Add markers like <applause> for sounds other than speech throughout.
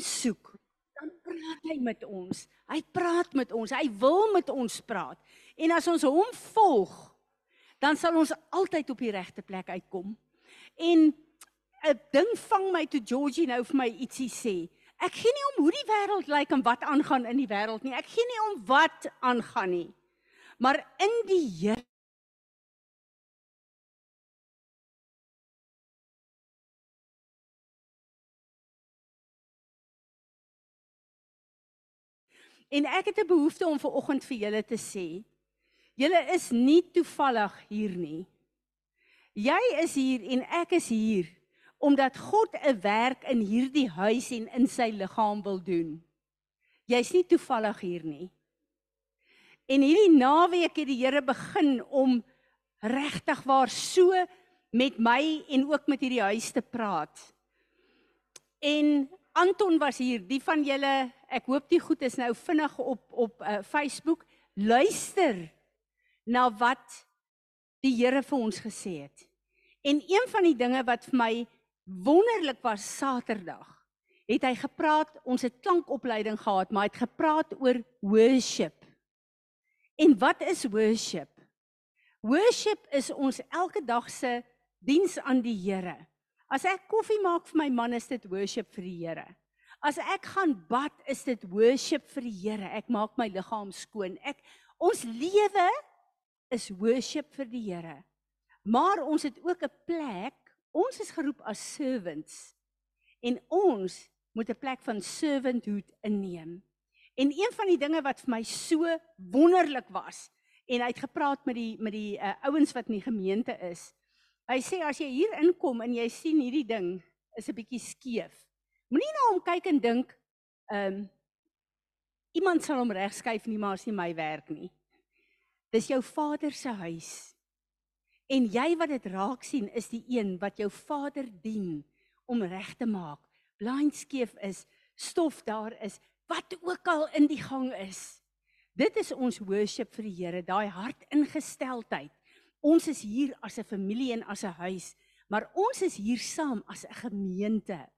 stem soek, dan praat hy met ons. Hy praat met ons. Hy wil met ons praat. En as ons hom volg, dan sal ons altyd op die regte plek uitkom. En 'n ding vang my toe Georgie nou vir my ietsie sê. Ek gee nie om hoe die wêreld lyk en wat aangaan in die wêreld nie. Ek gee nie om wat aangaan nie. Maar in die Here En ek het 'n behoefte om ver oggend vir julle te sê. Julle is nie toevallig hier nie. Jy is hier en ek is hier omdat God 'n werk in hierdie huis en in sy liggaam wil doen. Jy's nie toevallig hier nie. En hierdie naweek het die Here begin om regtig waar so met my en ook met hierdie huis te praat. En Anton was hier, die van julle, ek hoop die goed is nou vinnig op op uh, Facebook, luister na wat die Here vir ons gesê het. En een van die dinge wat vir my wonderlik was Saterdag, het hy gepraat, ons het klankopleiding gehad, maar hy het gepraat oor worship. En wat is worship? Worship is ons elke dag se diens aan die Here. As ek koffie maak vir my man, is dit worship vir die Here. As ek gaan bad, is dit worship vir die Here. Ek maak my liggaam skoon. Ek ons lewe is worship vir die Here. Maar ons het ook 'n plek. Ons is geroep as servants. En ons moet 'n plek van servanthood inneem. En een van die dinge wat vir my so wonderlik was en hy het gepraat met die met die uh, ouens wat in die gemeente is. Hy sê as jy hier inkom en jy sien hierdie ding is 'n bietjie skeef. Moenie na hom kyk en dink ehm um, iemand sal hom regskuif nie maar as nie my werk nie. Dis jou Vader se huis. En jy wat dit raak sien is die een wat jou Vader dien om reg te maak. Blind skeef is, stof daar is, wat ook al in die gang is. Dit is ons worship vir die Here, daai hartingesteldheid. Ons is hier as 'n familie en as 'n huis, maar ons is hier saam as 'n gemeente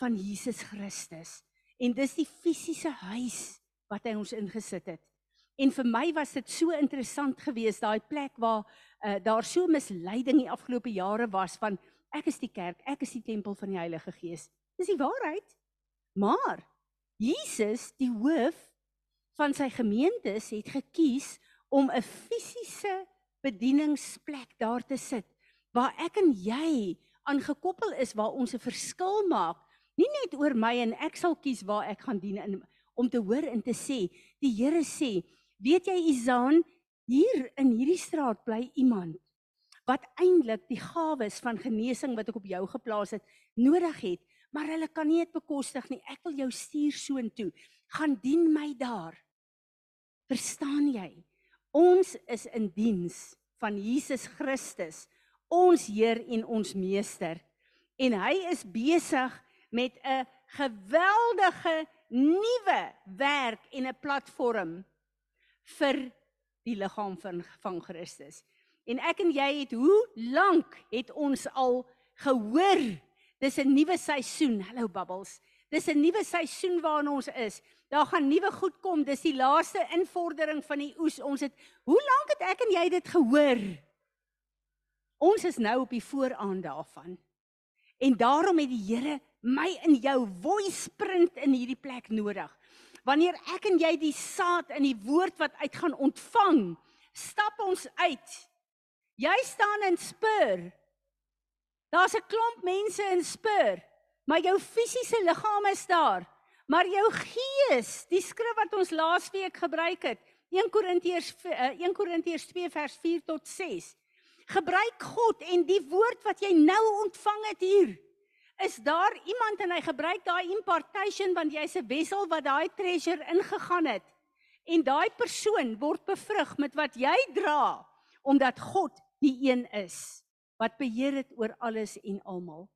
van Jesus Christus. En dis die fisiese huis wat hy ons ingesit het. En vir my was dit so interessant geweest daai plek waar uh, daar so misleiding die afgelope jare was van ek is die kerk, ek is die tempel van die Heilige Gees. Dis die waarheid. Maar Jesus, die hoof van sy gemeente, het gekies om 'n fisiese bedieningsplek daar te sit waar ek en jy aangekoppel is waar ons 'n verskil maak nie net oor my en ek sal kies waar ek gaan dien in om te hoor en te sê die Here sê weet jy Izaan hier in hierdie straat bly iemand wat eintlik die gawes van genesing wat ek op jou geplaas het nodig het maar hulle kan nie dit bekostig nie. Ek wil jou stuur soontoe. Gaan dien my daar. Verstaan jy? Ons is in diens van Jesus Christus, ons Heer en ons Meester. En hy is besig met 'n geweldige nuwe werk en 'n platform vir die liggaam van van Christus. En ek en jy het hoe lank het ons al gehoor dis 'n nuwe seisoen. Hallo bubbles. Dis 'n nuwe seisoen waarin ons is. Daar gaan nuwe goed kom. Dis die laaste invordering van die oes. Ons het Hoe lank het ek en jy dit gehoor? Ons is nou op die vooraan daarvan. En daarom het die Here my in jou voice print in hierdie plek nodig. Wanneer ek en jy die saad in die woord wat uit gaan ontvang, stap ons uit. Jy staan in Spur. Daar's 'n klomp mense in Spur. Maar jou fisiese liggaam is daar. Maar jou gees, die skrif wat ons laasweek gebruik het, 1 Korintiërs 1 eh, Korintiërs 2 vers 4 tot 6. Gebruik God en die woord wat jy nou ontvang het hier. Is daar iemand en hy gebruik daai impartation want jy's 'n wessel wat daai treasure ingegaan het. En daai persoon word bevrug met wat jy dra omdat God die een is wat beheer het oor alles en almal.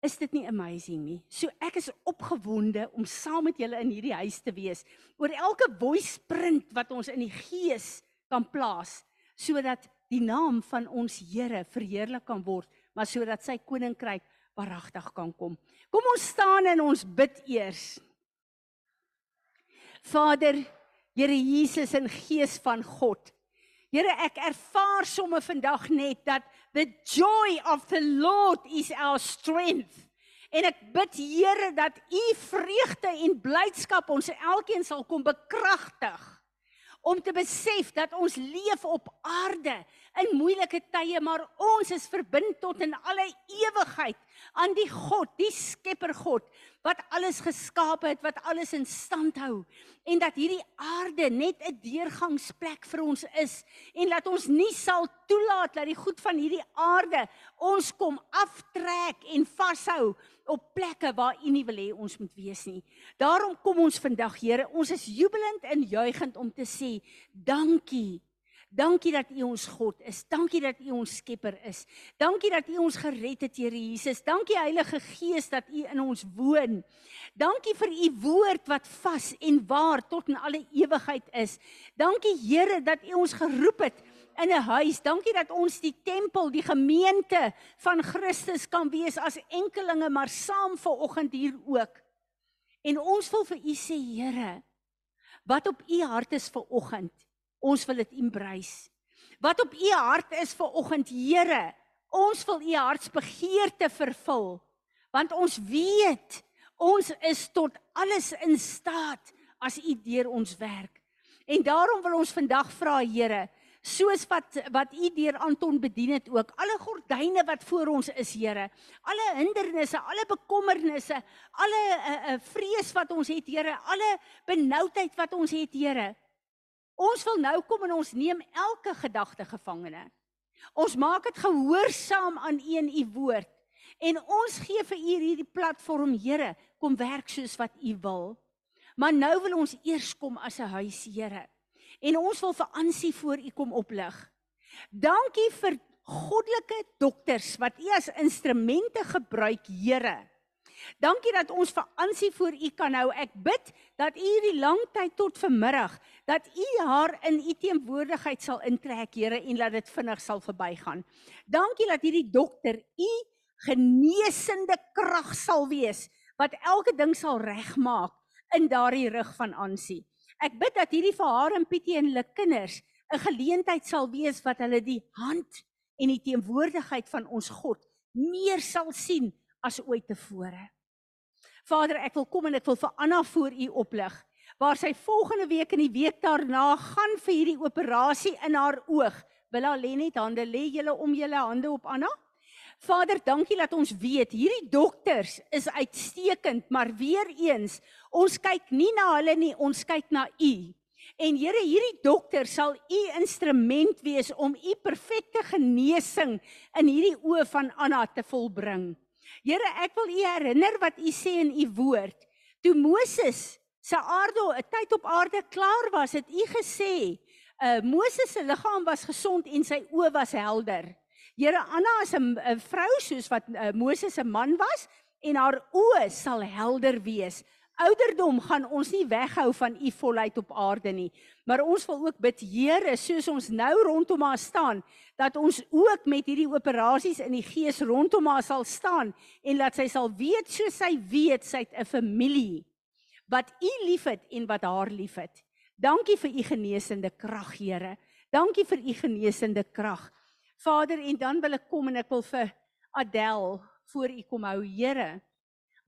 Is dit nie amazing nie? So ek is opgewonde om saam met julle in hierdie huis te wees oor elke voice print wat ons in die gees kan plaas sodat die naam van ons Here verheerlik kan word, maar sodat sy koninkryk waaragtig kan kom. Kom ons staan en ons bid eers. Vader, Here Jesus in gees van God. Here, ek ervaar sommer vandag net dat the joy of the Lord is our strength. En ek bid Here dat U vreugde en blydskap ons elkeen sal kom bekragtig om te besef dat ons leef op aarde in moeilike tye, maar ons is verbind tot in alle ewigheid aan die God, die Skepper God wat alles geskaap het, wat alles in stand hou en dat hierdie aarde net 'n deurgangsplek vir ons is en dat ons nie sal toelaat dat die goed van hierdie aarde ons kom aftrek en vashou op plekke waar U nie wil hê ons moet wees nie. Daarom kom ons vandag, Here, ons is jubelend en juigend om te sê dankie Dankie dat U ons God is. Dankie dat U ons Skepper is. Dankie dat U ons gered het, Here Jesus. Dankie Heilige Gees dat U in ons woon. Dankie vir U woord wat vas en waar tot in alle ewigheid is. Dankie Here dat U ons geroep het in 'n huis. Dankie dat ons die tempel, die gemeente van Christus kan wees as enkelinge, maar saam vanoggend hier ook. En ons wil vir U sê, Here, wat op U hart is vanoggend. Ons wil dit embrace. Wat op u hart is vir oggend, Here, ons wil u hartsbegeerte vervul. Want ons weet ons is tot alles in staat as u deur ons werk. En daarom wil ons vandag vra, Here, soos wat wat u deur Anton bedien het ook, alle gordyne wat voor ons is, Here, alle hindernisse, alle bekommernisse, alle uh, uh, vrees wat ons het, Here, alle benoudheid wat ons het, Here, Ons wil nou kom en ons neem elke gedagte gevangene. Ons maak dit gehoorsaam aan U en U woord. En ons gee vir U hierdie platform, Here, kom werk soos wat U wil. Maar nou wil ons eers kom as 'n huis, Here. En ons wil vir Ansie voor U kom oplig. Dankie vir goddelike dokters wat U as instrumente gebruik, Here. Dankie dat ons vir Ansie voor U kan hou. Ek bid dat U hierdie lang tyd tot vanmiddag dat U haar in U teenwoordigheid sal intrek, Here, en laat dit vinnig sal verbygaan. Dankie dat hierdie dokter U genesende krag sal wees wat elke ding sal regmaak in daardie rug van Ansie. Ek bid dat hierdie vir haar en Pietie en hulle kinders 'n geleentheid sal wees wat hulle die hand en die teenwoordigheid van ons God meer sal sien as ooit tevore. Vader, ek wil kom en ek wil vir Anna voor U oplig waar sy volgende week en die week daarna gaan vir hierdie operasie in haar oog. Wil haar lê net hande lê julle om julle hande op Anna? Vader, dankie dat ons weet hierdie dokters is uitstekend, maar weer eens, ons kyk nie na hulle nie, ons kyk na U. En Here, hierdie dokter sal U instrument wees om U perfekte genesing in hierdie oë van Anna te volbring. Here, ek wil u herinner wat u sê in u woord. Toe Moses se aarde 'n tyd op aarde klaar was, het u gesê, uh Moses se liggaam was gesond en sy oë was helder. Here, Anna is 'n vrou soos wat uh, Moses se man was en haar oë sal helder wees ouderdom gaan ons nie weghou van u volheid op aarde nie. Maar ons wil ook bid Here, soos ons nou rondom haar staan, dat ons ook met hierdie operasies in die gees rondom haar sal staan en dat sy sal weet soos sy weet sy't 'n familie wat u liefhet en wat haar liefhet. Dankie vir u genesende krag, Here. Dankie vir u genesende krag. Vader, en dan wil ek kom en ek wil vir Adel voor u kom hou, Here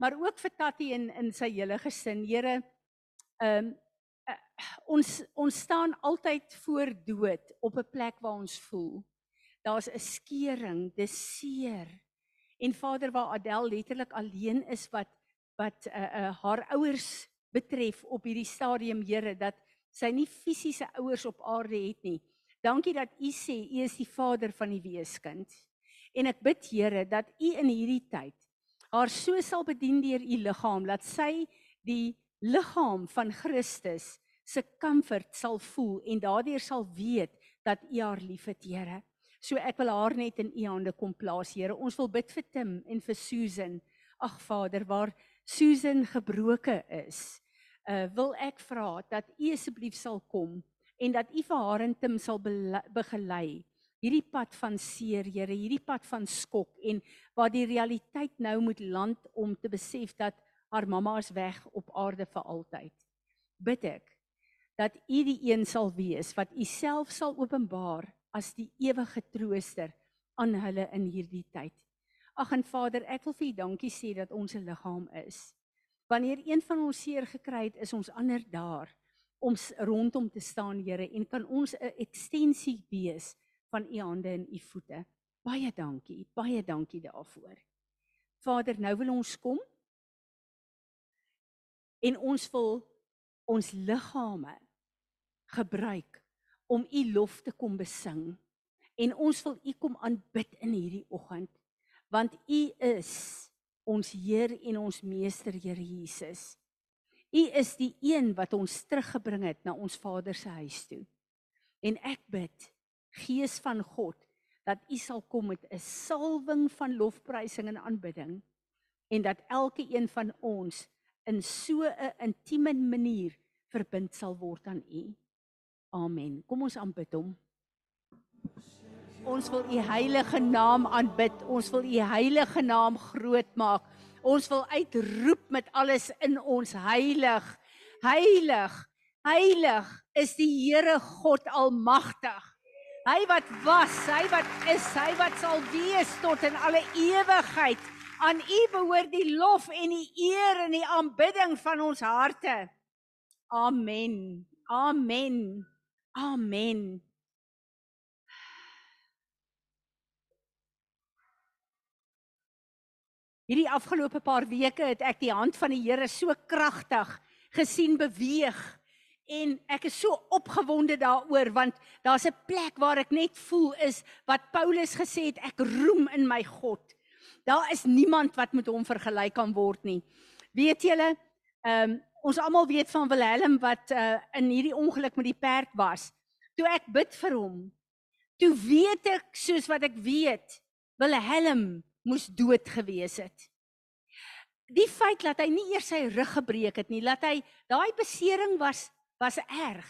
maar ook vir Tatie en in sy hele gesin. Here, ehm um, uh, ons ons staan altyd voor dood op 'n plek waar ons voel daar's 'n skering, dis seer. En Vader, waar Adel letterlik alleen is wat wat uh, uh, haar ouers betref op hierdie stadium, Here, dat sy nie fisiese ouers op aarde het nie. Dankie dat U sê U is die Vader van die weeskind. En ek bid Here dat U in hierdie tyd haar so sal bedien deur u liggaam dat sy die liggaam van Christus se comfort sal voel en daardeur sal weet dat u haar liefhet, Here. So ek wil haar net in u hande kom plaas, Here. Ons wil bid vir Tim en vir Susan. Ag Vader, waar Susan gebroke is, uh wil ek vra dat u asseblief sal kom en dat u vir haar en Tim sal begelei hierdie pad van seer, Here, hierdie pad van skok en waar die realiteit nou moet land om te besef dat haar mamma is weg op aarde vir altyd. Bid ek dat U die een sal wees wat U self sal openbaar as die ewige trooster aan hulle in hierdie tyd. Ag en Vader, ek wil vir U dankie sê dat ons 'n liggaam is. Wanneer een van ons seer gekry het, is ons ander daar om rondom te staan, Here, en kan ons 'n ekstensie wees van U hande en U voete. Baie dankie, baie dankie daarvoor. Vader, nou wil ons kom en ons wil ons liggame gebruik om U lof te kom besing. En ons wil U kom aanbid in hierdie oggend want U is ons Heer en ons Meester Here Jesus. U is die een wat ons teruggebring het na ons Vader se huis toe. En ek bid, Gees van God, dat U sal kom met 'n salwing van lofprysing en aanbidding en dat elke een van ons in so 'n intieme manier verbind sal word aan U. Amen. Kom ons aanbid hom. Ons wil u heilige naam aanbid. Ons wil u heilige naam groot maak. Ons wil uitroep met alles in ons heilig. Heilig. Heilig is die Here God almagtig. Hy wat was, hy wat is, hy wat sal wees tot in alle ewigheid. Aan U behoort die lof en die eer en die aanbidding van ons harte. Amen. Amen. Amen. Hierdie afgelope paar weke het ek die hand van die Here so kragtig gesien beweeg en ek is so opgewonde daaroor want daar's 'n plek waar ek net voel is wat Paulus gesê het ek roem in my God. Daar is niemand wat met hom vergelyk kan word nie. Weet julle, ehm um, ons almal weet van Wilhelm wat uh, in hierdie ongeluk met die perd was. Toe ek bid vir hom, toe weet ek soos wat ek weet, Wilhelm moes dood gewees het. Die feit dat hy nie eers sy rug gebreek het nie, laat hy daai besering was was erg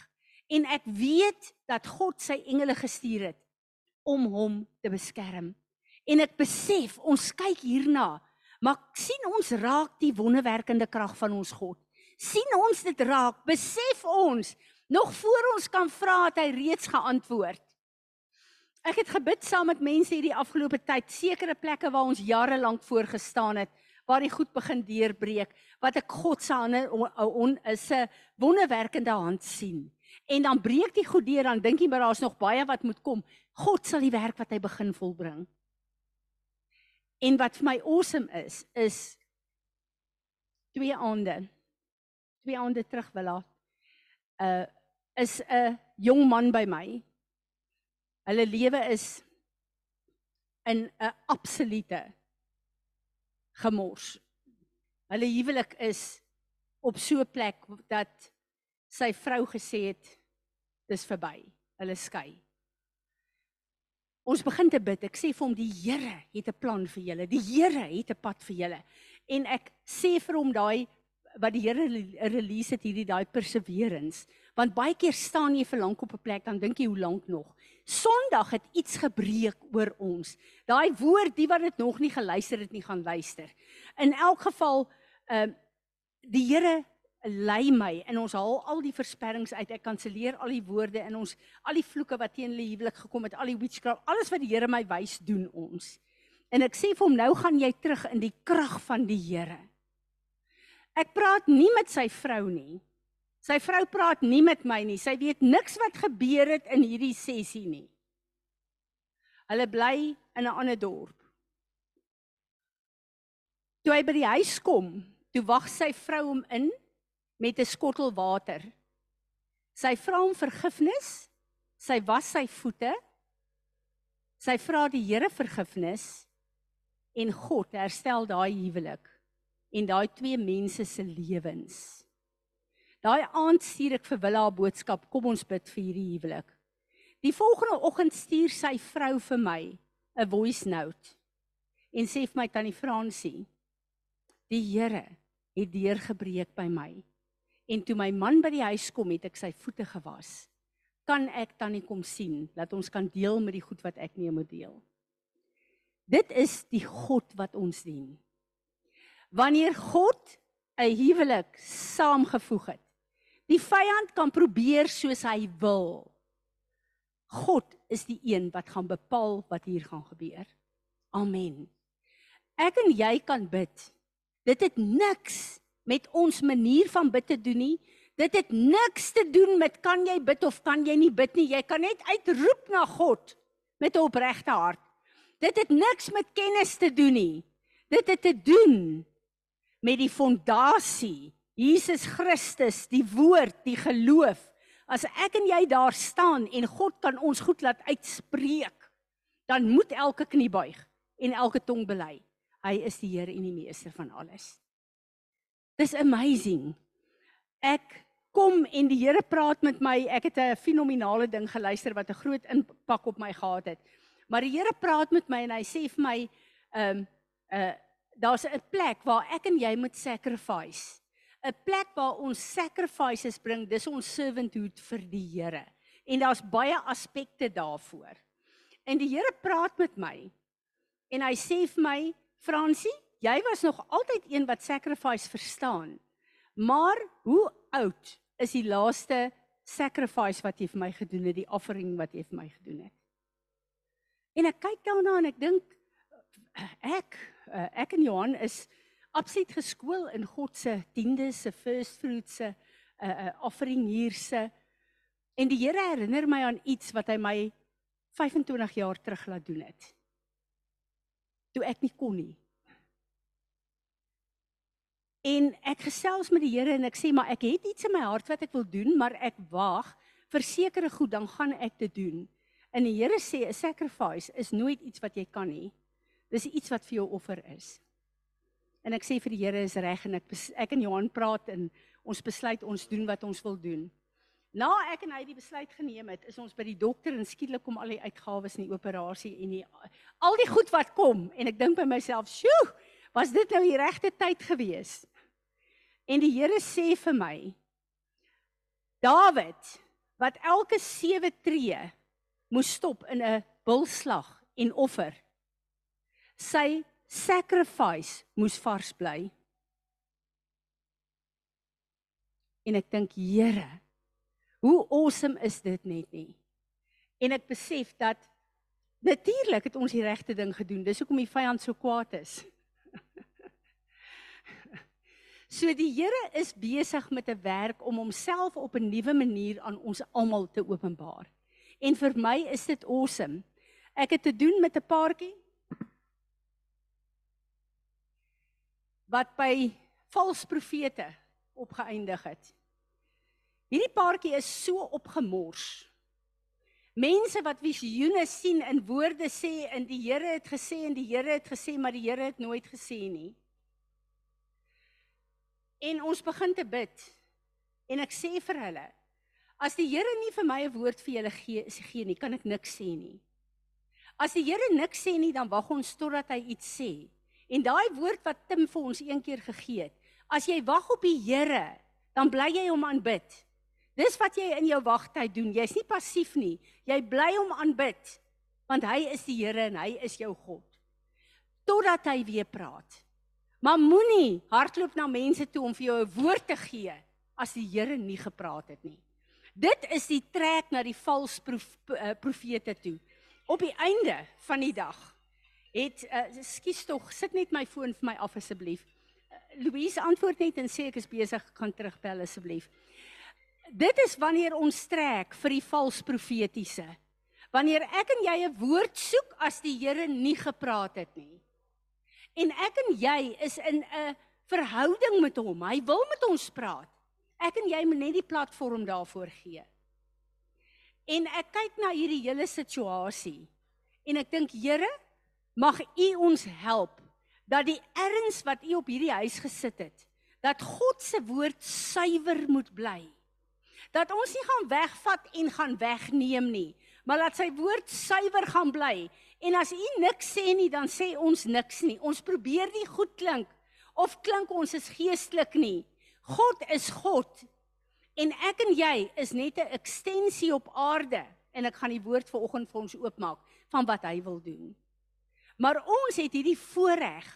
en ek weet dat God sy engele gestuur het om hom te beskerm. En ek besef ons kyk hierna, maar sien ons raak die wonderwerkende krag van ons God. sien ons dit raak, besef ons nog voor ons kan vra het hy reeds geantwoord. Ek het gebid saam met mense hierdie afgelope tyd, sekere plekke waar ons jare lank voor gestaan het, waar die goed begin deurbreek, wat ek God se hande on is 'n wonderwerkende hand sien. En dan breek die goed deur, dan dink jy maar daar's nog baie wat moet kom. God sal die werk wat hy begin volbring. En wat vir my awesome is, is twee aande. Twee aande terug wil laat. Uh is 'n jong man by my Hulle lewe is in 'n absolute gemors. Hulle huwelik is op so 'n plek dat sy vrou gesê het dis verby. Hulle skei. Ons begin te bid. Ek sê vir hom die Here het 'n plan vir julle. Die Here het 'n pad vir julle. En ek sê vir hom daai wat die Here release het hierdie daai perseverance. Want baie keer staan jy vir lank op 'n plek dan dink jy hoe lank nog. Sondag het iets gebreek oor ons. Daai woord, die wat dit nog nie geluister het nie, gaan luister. In elk geval, ehm uh, die Here lei my en ons haal al die versperrings uit. Ek kanselleer al die woorde in ons, al die vloeke wat teen hulle huwelik gekom het, al die witchcraft, alles wat die Here my wys doen ons. En ek sê vir hom, nou gaan jy terug in die krag van die Here. Ek praat nie met sy vrou nie. Sy vrou praat nie met my nie. Sy weet niks wat gebeur het in hierdie sessie nie. Hulle bly in 'n ander dorp. Toe hy by die huis kom, toe wag sy vrou hom in met 'n skottel water. Sy vra hom vergifnis. Sy was sy voete. Sy vra die Here vergifnis en God herstel daai huwelik en daai twee mense se lewens. Daai aand stuur ek vir Willa 'n boodskap, kom ons bid vir hierdie huwelik. Die volgende oggend stuur sy vrou vir my 'n voice note en sê vir my tannie Fransie, die Here het deurgebreek by my. En toe my man by die huis kom, het ek sy voete gewas. kan ek dan nie kom sien dat ons kan deel met die goed wat ek nie moet deel. Dit is die God wat ons dien. Wanneer God 'n huwelik saamgevoeg het, die vyand kan probeer soos hy wil. God is die een wat gaan bepaal wat hier gaan gebeur. Amen. Ek en jy kan bid. Dit het niks met ons manier van bid te doen nie. Dit het niks te doen met kan jy bid of kan jy nie bid nie. Jy kan net uitroep na God met 'n opregte hart. Dit het niks met kennis te doen nie. Dit het te doen met die fondasie. Jesus Christus, die woord, die geloof. As ek en jy daar staan en God kan ons goed laat uitspreek, dan moet elke knie buig en elke tong bely. Hy is die Here en die meester van alles. Dis amazing. Ek kom en die Here praat met my. Ek het 'n fenominale ding geluister wat 'n groot impak op my gehad het. Maar die Here praat met my en hy sê vir my, ehm um, uh daar's 'n plek waar ek en jy moet sacrifice. 'n Plek waar ons sacrifices bring. Dis ons servanthood vir die Here. En daar's baie aspekte daarvoor. En die Here praat met my. En hy sê vir my, Fransie, jy was nog altyd een wat sacrifice verstaan. Maar hoe oud is die laaste sacrifice wat jy vir my gedoen het, die offering wat jy vir my gedoen het? En ek kyk daarna en ek dink ek eh, ek en Johan is absoluut geskool in God se tiende se first fruits se uh, uh, offering hier se en die Here herinner my aan iets wat hy my 25 jaar terug laat doen het. Toe ek nie kon nie. En ek gesels met die Here en ek sê maar ek het iets in my hart wat ek wil doen, maar ek wag vir sekere goed dan gaan ek dit doen. En die Here sê 'n sacrifice is nooit iets wat jy kan nie. Dis iets wat vir jou offer is. En ek sê vir die Here is reg en ek ek en Johan praat en ons besluit ons doen wat ons wil doen. Na ek en hy die besluit geneem het, is ons by die dokter en skielik kom al die uitgawes in die operasie en die al die goed wat kom en ek dink by myself, "Sjoe, was dit nou die regte tyd geweest?" En die Here sê vir my Dawid wat elke sewe tree moes stop in 'n bulslag en offer. Sy sacrifice moes vars bly. En ek dink Here, hoe awesome is dit net nie. En ek besef dat natuurlik het ons die regte ding gedoen. Dis hoekom die vyand so kwaad is. <laughs> So die Here is besig met 'n werk om homself op 'n nuwe manier aan ons almal te openbaar. En vir my is dit awesome. Ek het te doen met 'n paartjie wat by valse profete opgeëindig het. Hierdie paartjie is so opgemors. Mense wat visioene sien en woorde sê en die Here het gesê en die Here het gesê maar die Here het nooit gesê nie. En ons begin te bid. En ek sê vir hulle, as die Here nie vir my 'n woord vir julle gee, gee nie, kan ek niks sê nie. As die Here niks sê nie, dan wag ons totdat hy iets sê. En daai woord wat Tim vir ons een keer gegee het, as jy wag op die Here, dan bly jy hom aanbid. Dis wat jy in jou wagtyd doen. Jy's nie passief nie. Jy bly hom aanbid want hy is die Here en hy is jou God. Totdat hy weer praat. Maar moenie hardloop na mense toe om vir jou 'n woord te gee as die Here nie gepraat het nie. Dit is die trek na die vals prof, uh, profete toe. Op die einde van die dag het uh, skus tog sit net my foon vir my af asseblief. Uh, Louise antwoord net en sê ek is besig, kan terugbel asseblief. Dit is wanneer ons trek vir die vals profetiese. Wanneer ek en jy 'n woord soek as die Here nie gepraat het nie. En ek en jy is in 'n verhouding met hom. Hy wil met ons praat. Ek en jy moet net die platform daarvoor gee. En ek kyk na hierdie hele situasie en ek dink Here, mag U ons help dat die erns wat U op hierdie huis gesit het, dat God se woord suiwer moet bly. Dat ons nie gaan wegvat en gaan wegneem nie, maar laat sy woord suiwer gaan bly En as u niks sê nie, dan sê ons niks nie. Ons probeer nie goed klink of klink ons is geestelik nie. God is God. En ek en jy is net 'n ekstensie op aarde en ek gaan die woord vanoggend vir ons oopmaak van wat hy wil doen. Maar ons het hierdie voorreg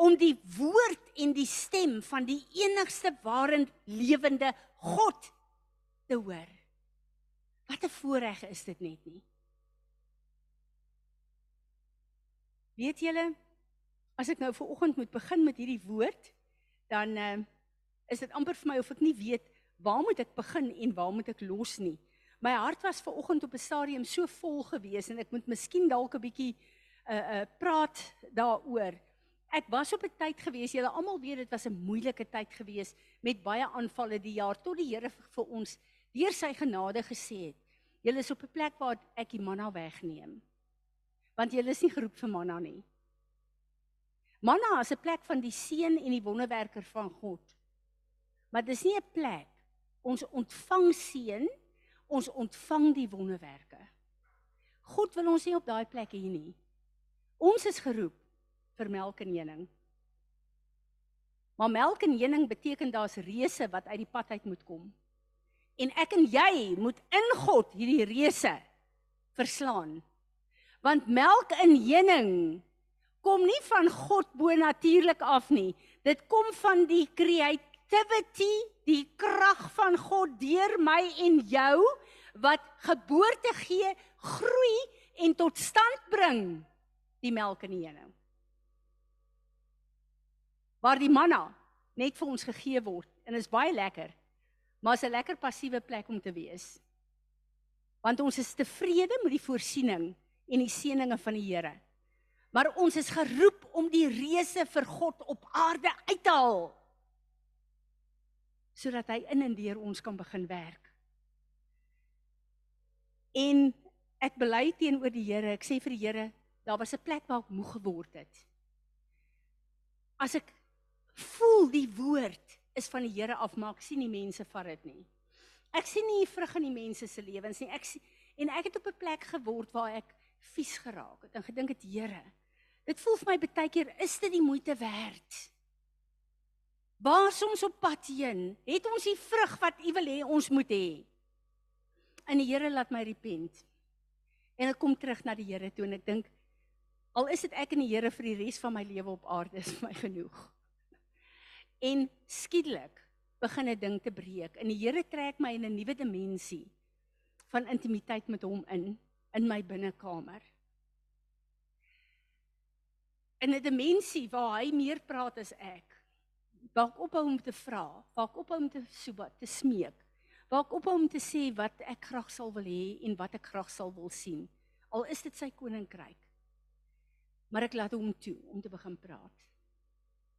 om die woord en die stem van die enigste ware lewende God te hoor. Wat 'n voorreg is dit net nie. Weet julle, as ek nou ver oggend moet begin met hierdie woord, dan uh, is dit amper vir my of ek nie weet waar moet ek begin en waar moet ek los nie. My hart was ver oggend op 'n stadium so vol gewees en ek moet miskien dalk 'n bietjie uh uh praat daaroor. Ek was op 'n tyd gewees, julle almal weet dit was 'n moeilike tyd gewees met baie aanvalle die jaar tot die Here vir ons deur sy genade gesê het. Julle is op 'n plek waar ek die manna wegneem. Want julle is nie geroep vir manna nie. Manna is 'n plek van die seën en die wonderwerker van God. Maar dis nie 'n plek ons ontvang seën, ons ontvang die wonderwerke. God wil ons nie op daai plek hê nie. Ons is geroep vir melk en honing. Maar melk en honing beteken daar's reëse wat uit die pad uit moet kom. En ek en jy moet in God hierdie reëse verslaan. Want melk en honing kom nie van God bo natuurlik af nie. Dit kom van die creativity, die krag van God deur my en jou wat geboorte gee, groei en tot stand bring die melk en honing. Waar die manna net vir ons gegee word en is baie lekker maar is 'n lekker passiewe plek om te wees. Want ons is tevrede met die voorsiening en die seëninge van die Here. Maar ons is geroep om die reëse vir God op aarde uit te haal sodat hy in en deur ons kan begin werk. En ek bely teenoor die Here, ek sê vir die Here, daar was 'n plek waar ek moeg geword het. As ek voel die woord is van die Here af, maar ek sien nie mense vat dit nie. Ek sien nie vrug in die mense se lewens nie. Ek sien, en ek het op 'n plek geword waar ek vies geraak het en gedink het Here, dit voel vir my baie keer is dit die moeite werd? Waar soms op pad heen, het ons die vrug wat U wil hê ons moet hê. En die Here laat my repent. En ek kom terug na die Here toe en ek dink al is dit ek en die Here vir die res van my lewe op aarde <laughs> is vir my genoeg en skielik begin 'n ding te breek en die Here trek my in 'n nuwe dimensie van intimiteit met hom in in my binnekamer. In 'n dimensie waar hy meer praat as ek. Waar ek ophou om te vra, waar ek ophou om te soebat, te smeek. Waar ek ophou om te sê wat ek graag sal wil hê en wat ek graag sal wil sien. Al is dit sy koninkryk. Maar ek laat hom toe om te begin praat.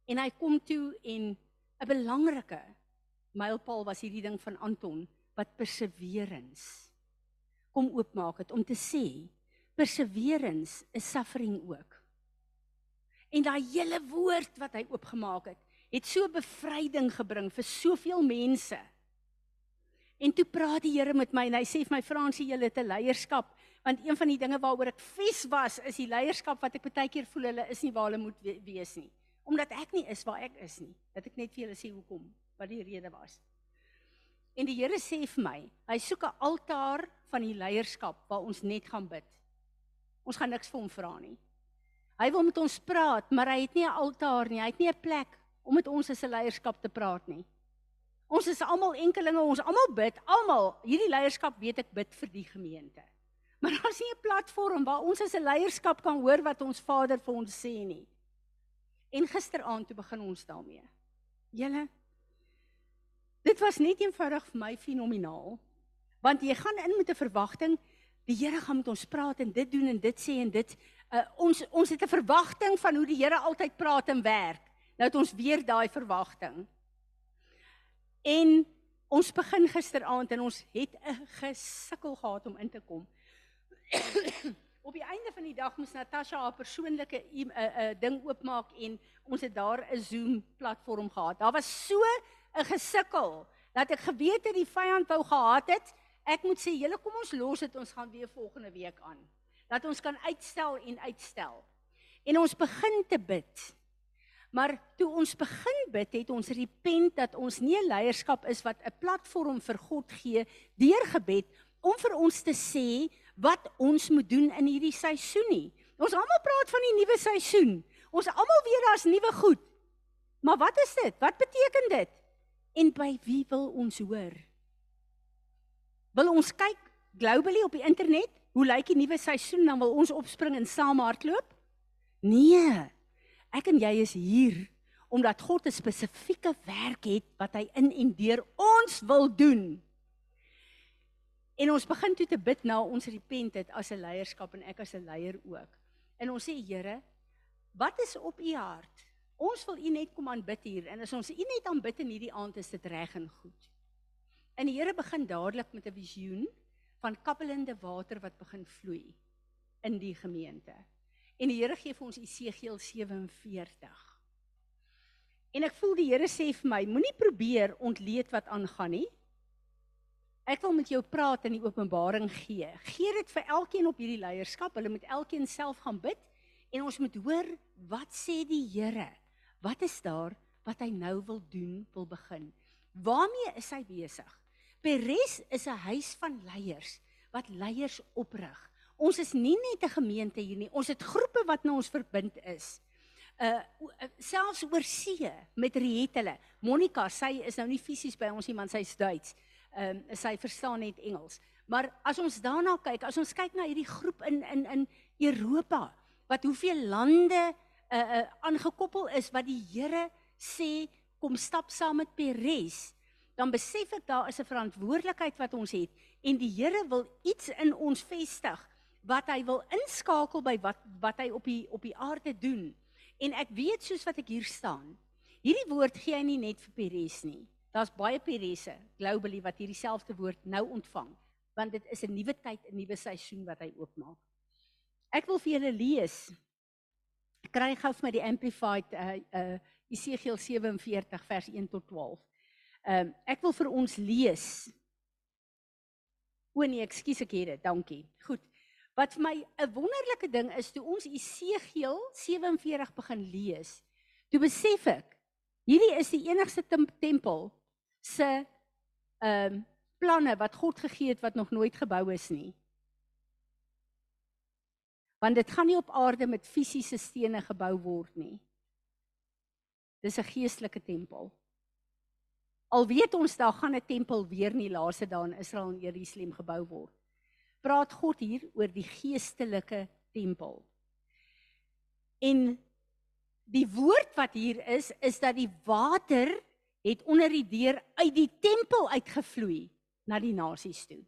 En hy kom toe en 'n belangrike mylpaal was hierdie ding van Anton wat perseverance kom oopmaak het om te sê perseverance is suffering ook. En daai hele woord wat hy oopgemaak het, het so bevryding gebring vir soveel mense. En toe praat die Here met my en hy sê vir my Fransie, jy het 'n leierskap want een van die dinge waaroor ek vies was is die leierskap wat ek baie keer voel hulle is nie waar hulle moet wees nie omdat ek nie is waar ek is nie. Dat ek net vir julle sê hoekom, wat die rede was. En die Here sê vir my, hy soek 'n altaar van die leierskap waar ons net gaan bid. Ons gaan niks vir hom vra nie. Hy wil met ons praat, maar hy het nie 'n altaar nie. Hy het nie 'n plek om met ons as 'n leierskap te praat nie. Ons is almal enkelinge, ons almal bid, almal. Hierdie leierskap weet ek bid vir die gemeente. <laughs> Maar daar's nie 'n platform waar ons as 'n leierskap kan hoor wat ons Vader vir ons sê nie. En gisteraand toe begin ons daarmee. Julle Dit was net eenvoudig vir my fenomenaal. Want jy gaan in met 'n verwagting, die Here gaan met ons praat en dit doen en dit sê en dit uh, ons ons het 'n verwagting van hoe die Here altyd praat en werk. Nou het ons weer daai verwagting. En ons begin gisteraand en ons het 'n gesukkel gehad om in te kom. Op die einde van die dag moes Natasha haar persoonlike 'n uh, uh, ding oopmaak en ons het daar 'n Zoom platform gehad. Daar was so 'n gesukkel dat ek geweet het die vyand wou gehad het. Ek moet sê, julle kom ons los dit, ons gaan weer volgende week aan. Dat ons kan uitstel en uitstel. En ons begin te bid. Maar toe ons begin bid, het ons repent dat ons nie 'n leierskap is wat 'n platform vir God gee deur gebed om vir ons te sê wat ons moet doen in hierdie seisoen nie. Ons almal praat van die nuwe seisoen. Ons almal weet daar's nuwe goed. Maar wat is dit? Wat beteken dit? En by wie wil ons hoor? Wil ons kyk globally op die internet? Hoe lyk die nuwe seisoen dan wil ons opspring en saam hardloop? Nee. Ek en jy is hier omdat God 'n spesifieke werk het wat hy in en deur ons wil doen. En ons begin toe te bid na ons repent het as 'n leierskap en ek as 'n leier ook. En ons sê Here, wat is op u hart? Ons wil u net kom aanbid hier en as ons u net aanbid in hierdie aand is dit reg en goed. En die Here begin dadelik met 'n visioen van kabbelende water wat begin vloei in die gemeente. En die Here gee vir ons Esegiel 47. En ek voel die Here sê vir my, moenie probeer ontleed wat aangaan nie. Ek wil met jou praat en die openbaring gee. Gee dit vir elkeen op hierdie leierskap. Hulle moet elkeen self gaan bid en ons moet hoor wat sê die Here? Wat is daar wat hy nou wil doen, wil begin? Waarmee is hy besig? Peres is 'n huis van leiers wat leiers oprig. Ons is nie net 'n gemeente hier nie. Ons het groepe wat nou ons verbind is. Uh selfs oor see met Rietelle. Monica, sy is nou nie fisies by ons nie, maar sy's Duits ehm um, sy verstaan net Engels. Maar as ons daarna kyk, as ons kyk na hierdie groep in in in Europa wat hoeveel lande uh uh aangekoppel is wat die Here sê kom stap saam met Peres, dan besef ek daar is 'n verantwoordelikheid wat ons het en die Here wil iets in ons vestig wat hy wil inskakel by wat wat hy op die op die aarde doen. En ek weet soos wat ek hier staan, hierdie woord gee hy nie net vir Peres nie. Daar's baie Peresse globally wat hierdie selfde woord nou ontvang, want dit is 'n nuwe tyd, 'n nuwe seisoen wat hy oopmaak. Ek wil vir julle lees. Kry gou vir my die amplified uh uh Esegiel 47 vers 1 tot 12. Ehm um, ek wil vir ons lees. O nee, ekskuus ek het dit. Dankie. Goed. Wat vir my 'n wonderlike ding is, toe ons Esegiel 47 begin lees, toe besef ek hierdie is die enigste tempel se ehm um, planne wat God gegee het wat nog nooit gebou is nie. Want dit gaan nie op aarde met fisiese stene gebou word nie. Dis 'n geestelike tempel. Al weet ons daar gaan 'n tempel weer in die laaste dae in Israel en Jerusalem gebou word. Praat God hier oor die geestelike tempel. En die woord wat hier is is dat die water het onder die deur uit die tempel uitgevloei na die nasies toe.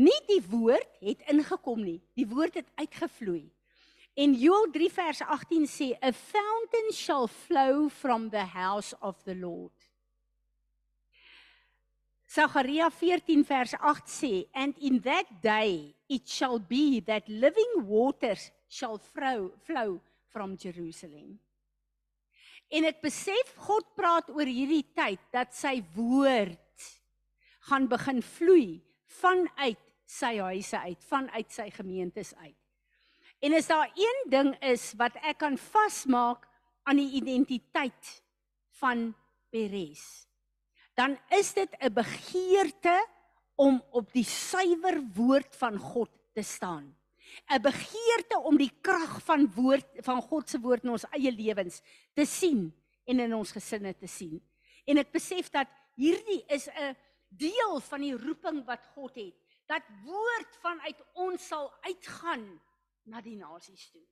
Nie die woord het ingekom nie, die woord het uitgevloei. En Joel 3 vers 18 sê a fountain shall flow from the house of the Lord. Sagaria 14 vers 8 sê and in that day it shall be that living waters shall flow flow from Jerusalem. En ek besef God praat oor hierdie tyd dat sy woord gaan begin vloei vanuit sy huise uit, vanuit sy gemeentes uit. En as daar een ding is wat ek kan vasmaak aan die identiteit van Peres, dan is dit 'n begeerte om op die suiwer woord van God te staan. 'n begeerte om die krag van woord van God se woord in ons eie lewens te sien en in ons gesinne te sien. En ek besef dat hierdie is 'n deel van die roeping wat God het. Dat woord vanuit ons sal uitgaan na die nasies toe.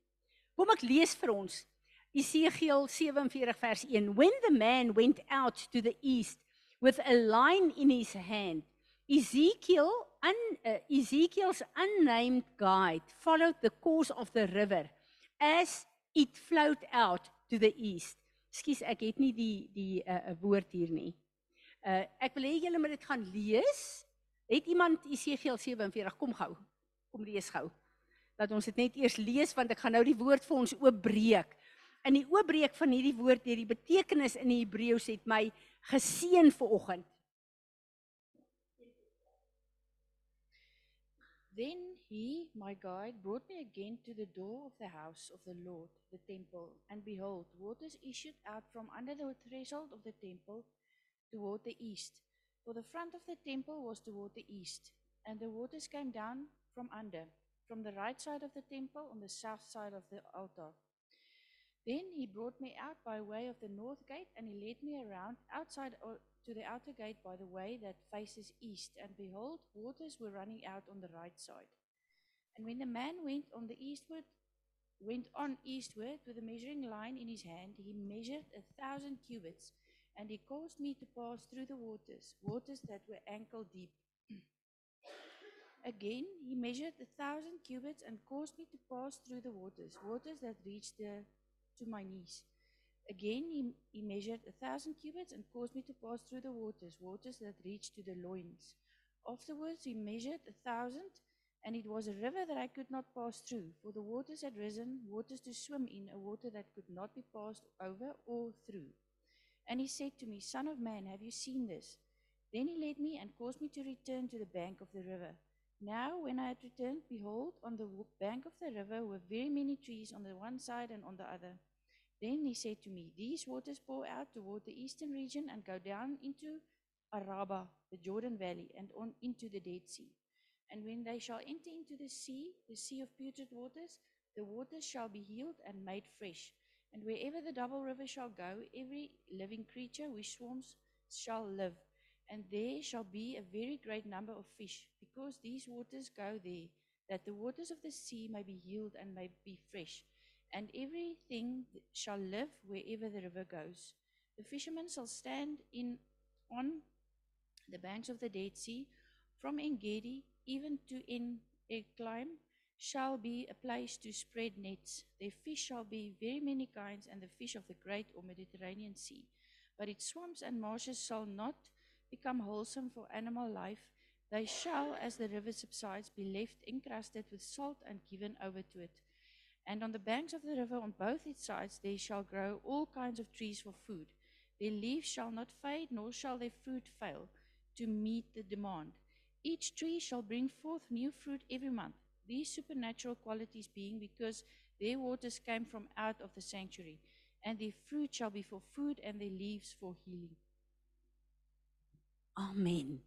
Kom ek lees vir ons Esegiel 47 vers 1. When the man went out to the east with a line in his hand, Ezekiel un, uh, Ezekiel's unnamed guide followed the course of the river as it flowed out to the east. Skus, ek het nie die die 'n uh, woord hier nie. Uh ek wil hê julle moet dit gaan lees. Het iemand Esegiel 47 kom gou. Kom lees gou. Dat ons dit net eers lees want ek gaan nou die woord vir ons oopbreek. In die oopbreek van hierdie woord deur die betekenis in die Hebreëus het my geseën vir Then he, my guide, brought me again to the door of the house of the Lord, the temple, and behold, waters issued out from under the threshold of the temple toward the east. For the front of the temple was toward the east, and the waters came down from under, from the right side of the temple on the south side of the altar. Then he brought me out by way of the north gate, and he led me around outside to the outer gate by the way that faces east. And behold, waters were running out on the right side. And when the man went on the eastward, went on eastward with a measuring line in his hand, he measured a thousand cubits, and he caused me to pass through the waters, waters that were ankle deep. <clears throat> Again, he measured a thousand cubits and caused me to pass through the waters, waters that reached the, to my knees. Again, he, he measured a thousand cubits and caused me to pass through the waters, waters that reached to the loins. Afterwards, he measured a thousand, and it was a river that I could not pass through, for the waters had risen, waters to swim in, a water that could not be passed over or through. And he said to me, Son of man, have you seen this? Then he led me and caused me to return to the bank of the river. Now, when I had returned, behold, on the bank of the river were very many trees on the one side and on the other. Then he said to me, These waters pour out toward the eastern region and go down into Araba, the Jordan Valley, and on into the Dead Sea. And when they shall enter into the sea, the sea of putrid waters, the waters shall be healed and made fresh. And wherever the double river shall go, every living creature which swarms shall live. And there shall be a very great number of fish, because these waters go there, that the waters of the sea may be healed and may be fresh. And everything th- shall live wherever the river goes. The fishermen shall stand in on the banks of the Dead Sea, from En Gedi even to En Eglaim, shall be a place to spread nets. Their fish shall be very many kinds, and the fish of the great or Mediterranean Sea. But its swamps and marshes shall not become wholesome for animal life. They shall, as the river subsides, be left encrusted with salt and given over to it. And on the banks of the river, on both its sides, there shall grow all kinds of trees for food. Their leaves shall not fade, nor shall their fruit fail to meet the demand. Each tree shall bring forth new fruit every month, these supernatural qualities being because their waters came from out of the sanctuary, and their fruit shall be for food and their leaves for healing. Amen.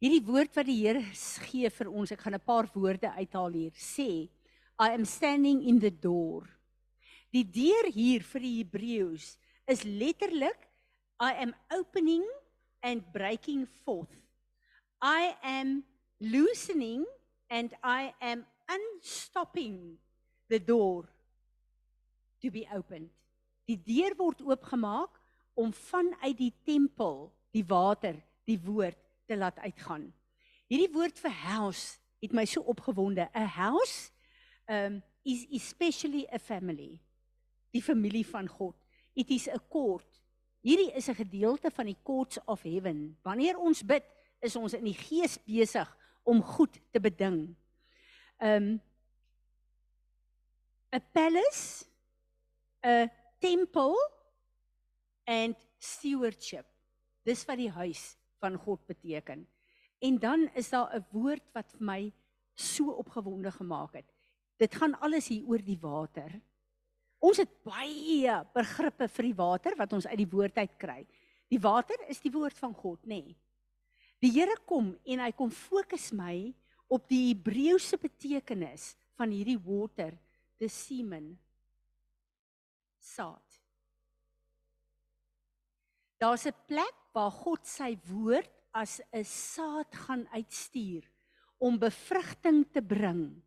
Hierdie woord wat die Here gee vir ons, ek gaan 'n paar woorde uithaal hier. Sê, I am standing in the door. Die deur hier vir die Hebreëus is letterlik I am opening and breaking forth. I am loosening and I am unstopping the door to be opened. Die deur word oopgemaak om vanuit die tempel die water, die woord te laat uitgaan. Hierdie woord vir house het my so opgewonde. 'n House um is especially a family. Die familie van God. It is a court. Hierdie is 'n gedeelte van die courts of heaven. Wanneer ons bid, is ons in die gees besig om goed te beding. Um 'n palace, 'n temple and stewardship. Dis wat die huis van God beteken. En dan is daar 'n woord wat vir my so opgewonde gemaak het. Dit gaan alles hier oor die water. Ons het baie begrippe vir die water wat ons uit die woord uit kry. Die water is die woord van God, nê? Nee. Die Here kom en hy kom fokus my op die Hebreëse betekenis van hierdie water, the semen, saad. Daar's 'n plek waar God sy woord as 'n saad gaan uitstuur om bevrugting te bring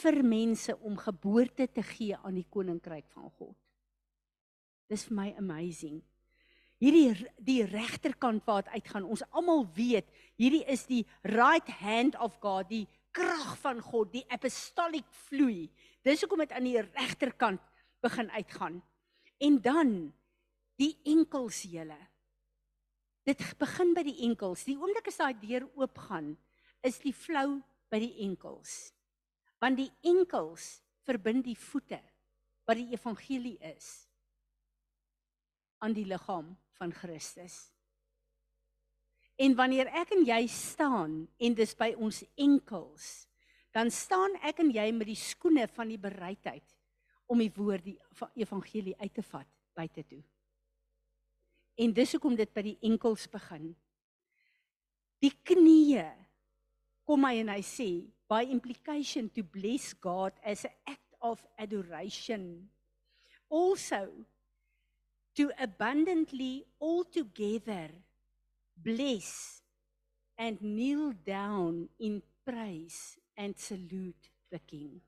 vir mense om geboorte te gee aan die koninkryk van God. Dis vir my amazing. Hierdie die regterkant waar dit uitgaan. Ons almal weet, hierdie is die right hand of God, die krag van God, die apostolic vloei. Dis hoekom dit aan die regterkant begin uitgaan. En dan die enkels julle. Dit begin by die enkels. Die oomblik as daai deur oopgaan, is die flou by die enkels. Want die enkels verbind die voete wat die evangelie is aan die liggaam van Christus. En wanneer ek en jy staan en dis by ons enkels, dan staan ek en jy met die skoene van die bereidheid om die woord die va- evangelie uit te vat buite toe. En dis hoekom dit by die enkels begin. Die knieë kom hy en hy sê by implication to bless God as an act of adoration also to abundantly altogether bless and kneel down in praise and salute the king.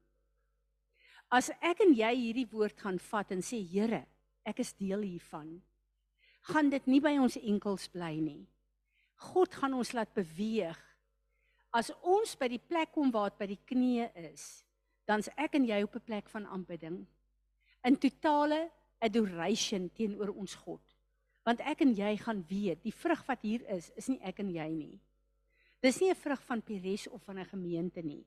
As ek en jy hierdie woord gaan vat en sê Here, ek is deel hiervan, gaan dit nie by ons enkels bly nie. God gaan ons laat beweeg. As ons by die plek kom waar dit by die knieë is, dan's ek en jy op 'n plek van aanbidding in totale adoration teenoor ons God. Want ek en jy gaan weet, die vrug wat hier is, is nie ek en jy nie. Dis nie 'n vrug van Pires of van 'n gemeente nie.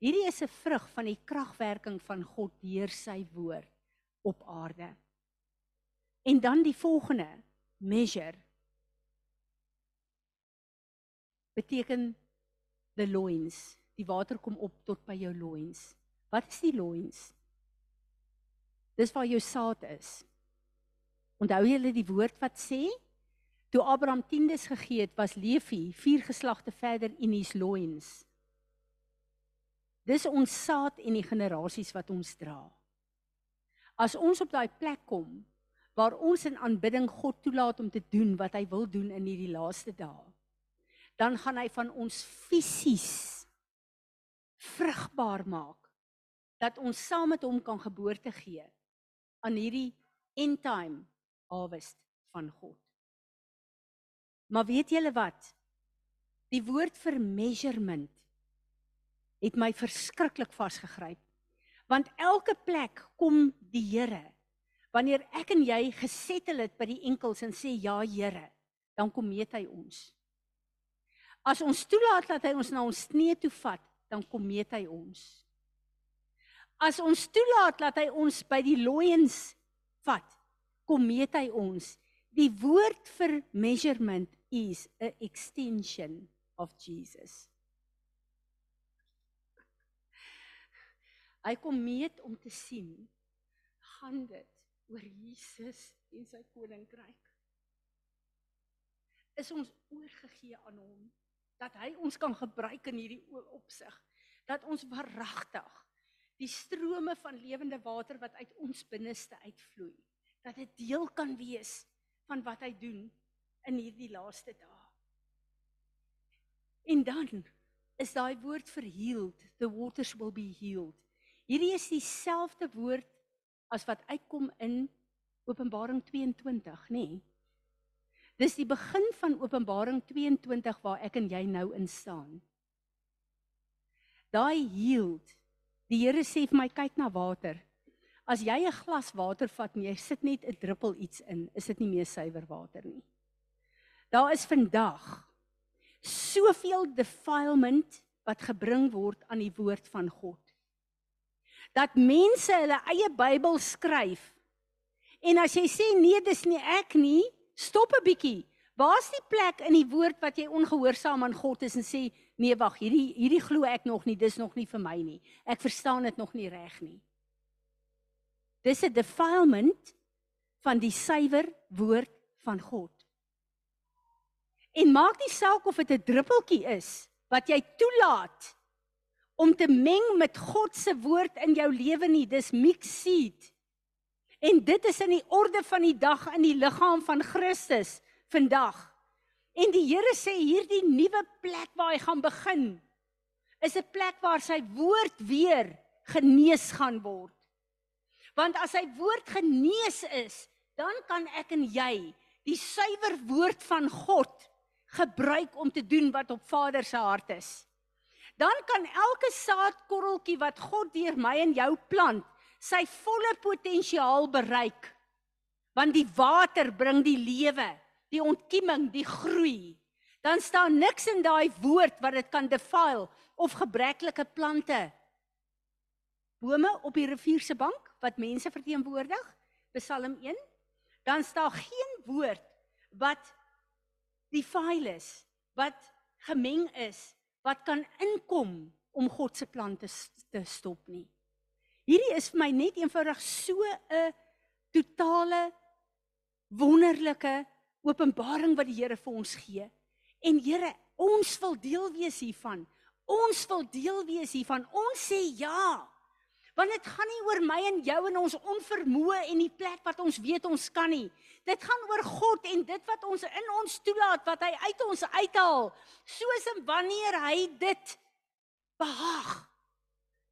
Hierdie is 'n vrug van die kragwerking van God deur sy woord op aarde. En dan die volgende measure beteken the loins. Die water kom op tot by jou loins. Wat is die loins? Dis waar jou saad is. Onthou julle die woord wat sê toe Abraham tiendes gegee het, was Levi vier geslagte verder in his loins. Dis ons saad en die generasies wat ons dra. As ons op daai plek kom waar ons in aanbidding God toelaat om te doen wat hy wil doen in hierdie laaste dae, dan gaan hy van ons fisies vrugbaar maak dat ons saam met hom kan geboorte gee aan hierdie end time harvest van God. Maar weet julle wat? Die woord vir measurement het my verskriklik vasgegryp. Want elke plek kom die Here. Wanneer ek en jy gesettel het by die enkels en sê ja Here, dan kom meet hy ons. As ons toelaat dat hy ons na ons knie toe vat, dan kom meet hy ons. As ons toelaat dat hy ons by die loins vat, kom meet hy ons. Die woord vir measurement is 'n extension of Jesus. Hy kom meet om te sien gaan dit oor Jesus en sy koninkryk. Is ons oorgegee aan hom dat hy ons kan gebruik in hierdie opsig dat ons waaragtig die strome van lewende water wat uit ons binneste uitvloei dat dit deel kan wees van wat hy doen in hierdie laaste dae. En dan is daai woord vir healed, the waters will be healed. Hierdie is dieselfde woord as wat uitkom in Openbaring 22, nê? Nee. Dis die begin van Openbaring 22 waar ek en jy nou in staan. Daai healed. Die Here sê vir my kyk na water. As jy 'n glas water vat en jy sit net 'n druppel iets in, is dit nie meer suiwer water nie. Daar is vandag soveel defilement wat gebring word aan die woord van God. Dat mense hulle eie Bybel skryf. En as jy sê nee, dis nie ek nie, stop 'n bietjie. Waar's die plek in die woord wat jy ongehoorsaam aan God is en sê nee, wag, hierdie hierdie glo ek nog nie, dis nog nie vir my nie. Ek verstaan dit nog nie reg nie. Dis 'n defilement van die suiwer woord van God. En maak nie saak of dit 'n druppeltjie is wat jy toelaat om te meng met God se woord in jou lewe nie, dis mixed seed. En dit is in die orde van die dag in die liggaam van Christus vandag. En die Here sê hierdie nuwe plek waar hy gaan begin is 'n plek waar sy woord weer genees gaan word. Want as sy woord genees is, dan kan ek en jy die suiwer woord van God gebruik om te doen wat op Vader se hart is. Dan kan elke saadkorreltjie wat God deur my en jou plant, sy volle potensiaal bereik. Want die water bring die lewe, die ontkieming, die groei. Dan staan niks in daai woord wat dit kan defile of gebreklike plante. Bome op die rivier se bank wat mense verteenwoordig, Psalm 1. Dan staan geen woord wat defile is, wat gemeng is, wat kan inkom om God se plan te te stop nie. Hierdie is vir my net eenvoudig so 'n totale wonderlike openbaring wat die Here vir ons gee. En Here, ons wil deel wees hiervan. Ons wil deel wees hiervan. Ons sê ja. Want dit gaan nie oor my en jou en ons onvermoë en die plek wat ons weet ons kan nie. Dit gaan oor God en dit wat ons in ons toelaat wat hy uit ons uithaal, soos en wanneer hy dit behaag.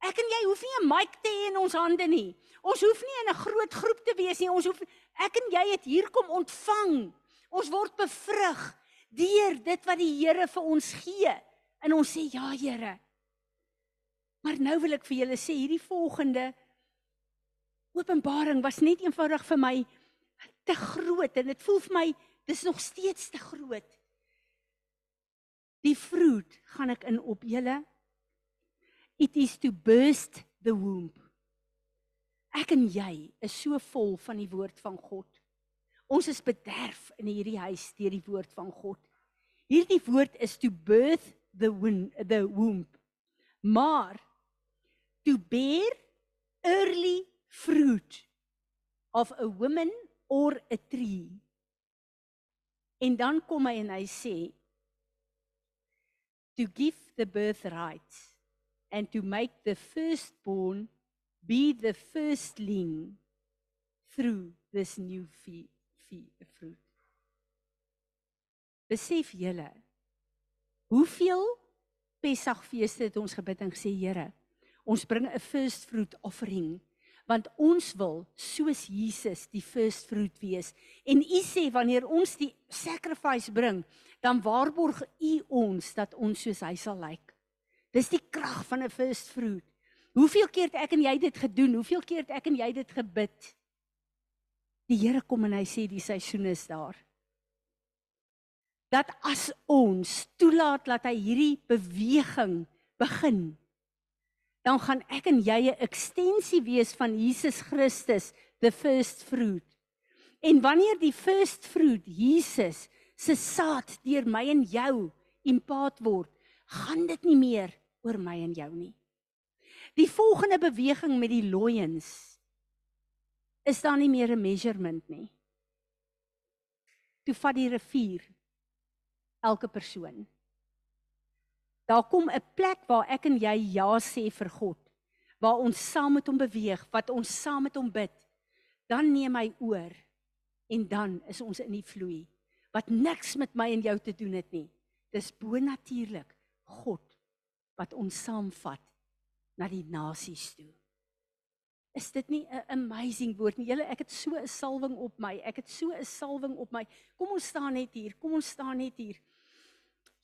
Ek en jy hoef nie 'n mic te hê in ons hande nie. Ons hoef nie in 'n groot groep te wees nie. Ons hoef ek en jy het hier kom ontvang. Ons word bevrug deur dit wat die Here vir ons gee. En ons sê ja, Here. Maar nou wil ek vir julle sê hierdie volgende openbaring was net eenvoudig vir my te groot en dit voel vir my dis nog steeds te groot. Die vroed gaan ek in op julle. It is to burst the womb. Ek en jy is so vol van die woord van God. Ons is bederf in hierdie huis deur die woord van God. Hierdie woord is to birth the womb, the womb. Maar to bear early fruit of a woman or a tree. En dan kom hy en hy sê to give the birthright and to make the firstborn be the firstling through this new fee, fee, fruit. Besef julle hoeveel Pessagfeeste het ons gebid en gesê Here Ons bring 'n first fruit offering want ons wil soos Jesus die first fruit wees. En u sê wanneer ons die sacrifice bring, dan waarborg u ons dat ons soos hy sal lyk. Dis die krag van 'n first fruit. Hoeveel keer het ek en jy dit gedoen? Hoeveel keer het ek en jy dit gebid? Die Here kom en hy sê die seisoen is daar. Dat as ons toelaat dat hy hierdie beweging begin dan gaan ek en jy 'n ekstensie wees van Jesus Christus, the first fruit. En wanneer die first fruit Jesus se saad deur my en jou impaat word, gaan dit nie meer oor my en jou nie. Die volgende beweging met die loyens is daar nie meer 'n measurement nie. Toe vat die rivier elke persoon Daar kom 'n plek waar ek en jy ja sê vir God. Waar ons saam met hom beweeg, wat ons saam met hom bid. Dan neem hy oor en dan is ons in die vloei wat niks met my en jou te doen het nie. Dis bonatuurlik God wat ons saamvat na die nasies toe. Is dit nie 'n amazing woord nie? Julle, ek het so 'n salwing op my. Ek het so 'n salwing op my. Kom ons staan net hier. Kom ons staan net hier.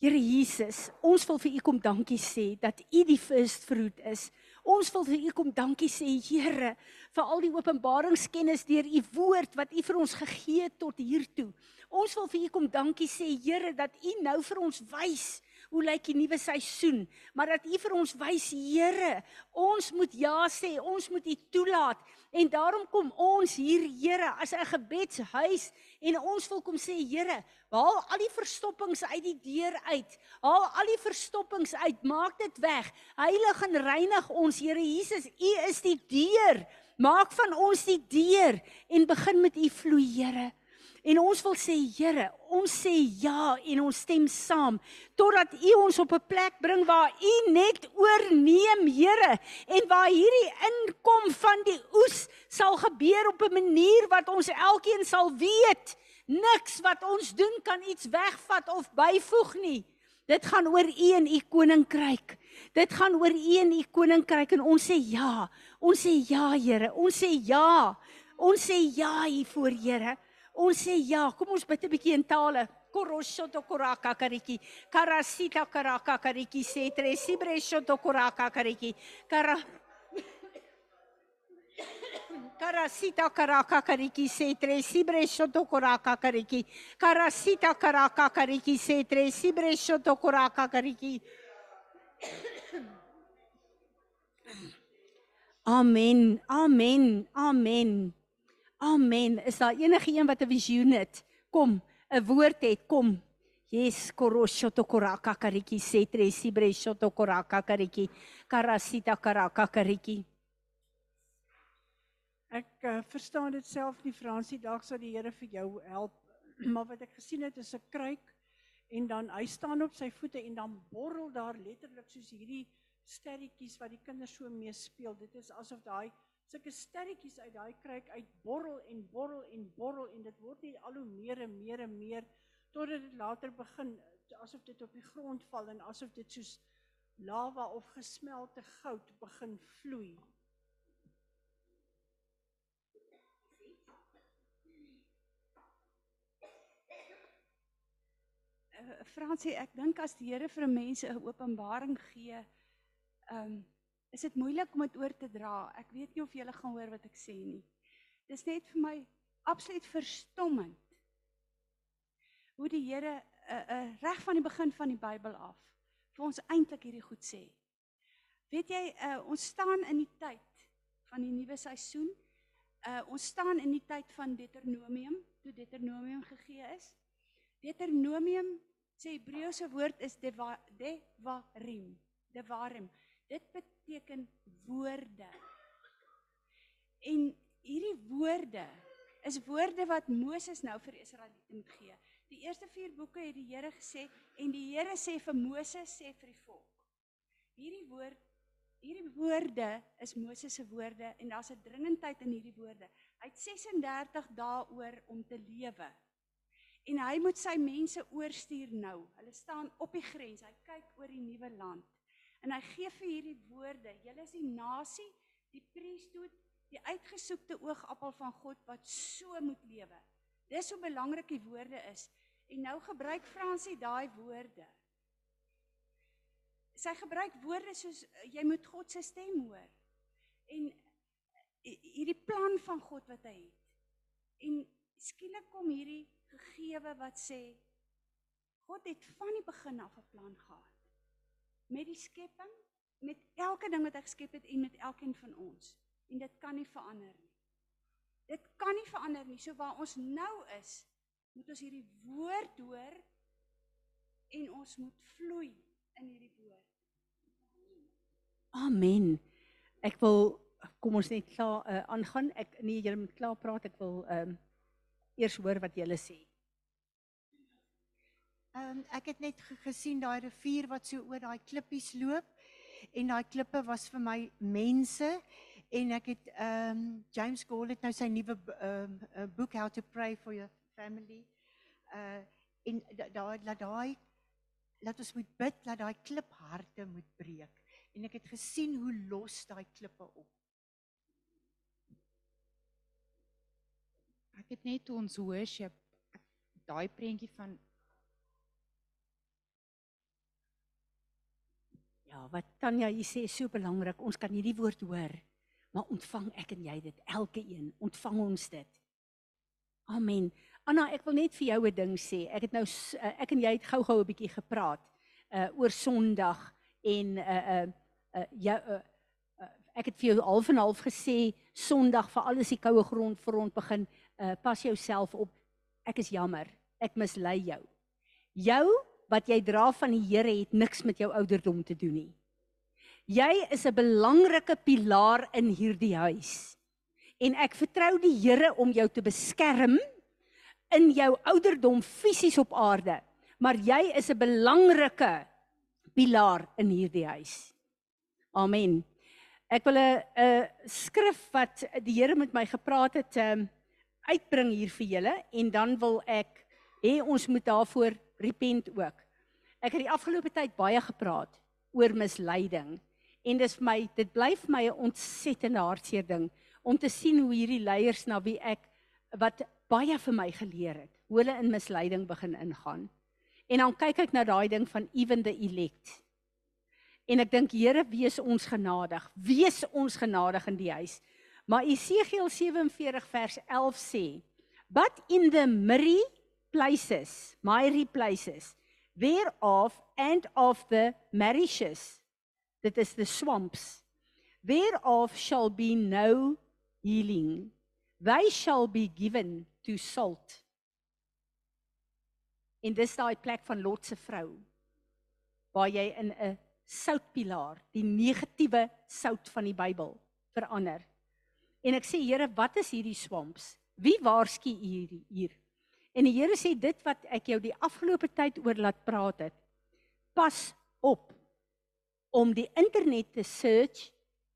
Here Jesus, ons wil vir U kom dankie sê dat U die first fruit is. Ons wil vir U kom dankie sê, Here, vir al die openbaringskennis deur U woord wat U vir ons gegee het tot hier toe. Ons wil vir U kom dankie sê, Here, dat U nou vir ons wys hoe lyk die nuwe seisoen, maar dat U vir ons wys, Here, ons moet ja sê, ons moet U toelaat en daarom kom ons hier, Here, as 'n gebedshuis en ons wil kom sê, Here, haal al die verstoppings uit die deur uit. Haal al die verstoppings uit, maak dit weg. Heilig en reinig ons, Here Jesus, U is die deur. Maak van ons die deur en begin met U vloei, Here. En ons wil sê Here, ons sê ja en ons stem saam totdat U ons op 'n plek bring waar U net oorneem, Here, en waar hierdie inkom van die oes sal gebeur op 'n manier wat ons elkeen sal weet, niks wat ons doen kan iets wegvat of byvoeg nie. Dit gaan oor U en U koninkryk. Dit gaan oor U en U koninkryk en ons sê ja. Ons sê ja, Here. Ons sê ja. Ons sê ja hiervoor, Here. Ons sê ja, kom ons bid 'n bietjie in tale. Koroshoto koraka kariki. Karasita karaka kariki se tre sibreshoto koraka kariki. Kara Karasita karaka kariki se tre sibreshoto koraka kariki. Karasita karaka kariki se tre sibreshoto koraka kariki. Amen. Amen. Amen. Amen. Is daar enige een wat 'n visioen het? Kom, 'n woord het, kom. Yes, koroshoto koraka kariki setre sibre shoto koraka kariki karasita karaka kariki. Ek uh, verstaan dit self nie Fransie, dalk sal die Here vir jou help. <clears throat> Maar wat ek gesien het is 'n kruik en dan hy staan op sy voete en dan borrel daar letterlik soos hierdie sterretjies wat die kinders so mee speel. Dit is asof daai sulke sterretjies uit daai kruik uit borrel en borrel en borrel en dit word net al hoe meer en meer en meer totdat dit later begin asof dit op die grond val en asof dit soos lava of gesmelte goud begin vloei. uh, Fransie, ek dink as die Here vir mense 'n openbaring gee, ehm um, is dit moeilik om dit oor te dra. Ek weet nie of julle gaan hoor wat ek sê nie. Dis net vir my absoluut verstommend hoe die Here uh, uh, reg van die begin van die Bybel af vir ons eintlik hierdie goed sê. Weet jy, uh, ons staan in die tyd van die nuwe seisoen. Uh, ons staan in die tyd van Deuteronomium, toe Deuteronomium gegee is. Deuteronomium sê Hebreëse woord is devarim. Devarim. Dit beteken woorde. En hierdie woorde is woorde wat Moses nou vir Israeliete moet gee. Die eerste 4 boeke het die Here gesê en die Here sê vir Moses sê vir die volk. Hierdie woord hierdie woorde is Moses se woorde en daar's 'n dringendheid in hierdie woorde. Hy het 36 dae oor om te lewe. En hy moet sy mense oorstuur nou. Hulle staan op die grens. Hy kyk oor die nuwe land. En hy gee vir hierdie woorde: "Julle is die nasie, die priesthood, die uitgesoekte oogappel van God wat so moet lewe." Dis hoe belangrik die woorde is. En nou gebruik Fransie daai woorde. Sy gebruik woorde soos jy moet God se stem hoor. En hierdie plan van God wat hy het. En skielik kom hierdie gegewe wat sê God het van die begin af 'n plan gehad met die skepping, met elke ding wat hy geskep het en met elkeen van ons. En dit kan nie verander nie. Dit kan nie verander nie. So waar ons nou is, moet ons hierdie woord hoor en ons moet vloei in hierdie woord. Amen. Ek wil kom ons net klaar uh, aangaan. Ek nee, jy moet klaar praat. Ek wil ehm um, eers hoor wat julle sê. Ehm um, ek het net gesien daai rivier wat so oor daai klippies loop en daai klippe was vir my mense en ek het ehm um, James Gold het nou sy nuwe ehm um, boek How to Pray for Your Family. Uh en daai laat daai laat ons moet bid dat daai klipharte moet breek. En ek het gesien hoe los daai klippe op. Ek het net ons worship daai prentjie van Ja, wat Tanya hier sê is so belangrik. Ons kan hierdie woord hoor, maar ontvang ek en jy dit elke een. Ontvang ons dit. Amen. Anna, ek wil net vir jou 'n ding sê. Ek het nou eh, ek en jy het gou-gou 'n bietjie gepraat uh oor Sondag en uh uh uh jou uh, uh ek het vir jou half en half gesê Sondag vir alles die koue grond vir rond begin uh, pas jouself op. Ek is jammer. Ek mislei jou. Jou wat jy dra van die Here het niks met jou ouderdom te doen nie. Jy is 'n belangrike pilaar in hierdie huis. En ek vertrou die Here om jou te beskerm in jou ouderdom fisies op aarde. Maar jy is 'n belangrike pilaar in hierdie huis. Amen. Ek wil 'n 'n skrif wat die Here met my gepraat het, um, uitbring hier vir julle en dan wil ek hê ons moet daarvoor repent ook. Ek het die afgelope tyd baie gepraat oor misleiding en dis vir my dit bly vir my 'n ontsettende hartseer ding om te sien hoe hierdie leiers na wie ek wat baie vir my geleer het, hoe hulle in misleiding begin ingaan. En dan kyk ek na daai ding van even the elect. En ek dink Here wees ons genadig. Wees ons genadig in die huis. Maar Esegiel 47 vers 11 sê, "But in the miry places, miry places, whereof and of the marishes, that is the swamps, whereof shall be no healing, they shall be given to salt." En dis daai plek van Lot se vrou waar jy in 'n soutpilaar, die negatiewe sout van die Bybel verander. En ek sê Here, wat is hierdie swamps? Wie waarsku u hier? En die Here sê dit wat ek jou die afgelope tyd oor laat praat het. Pas op om die internet te search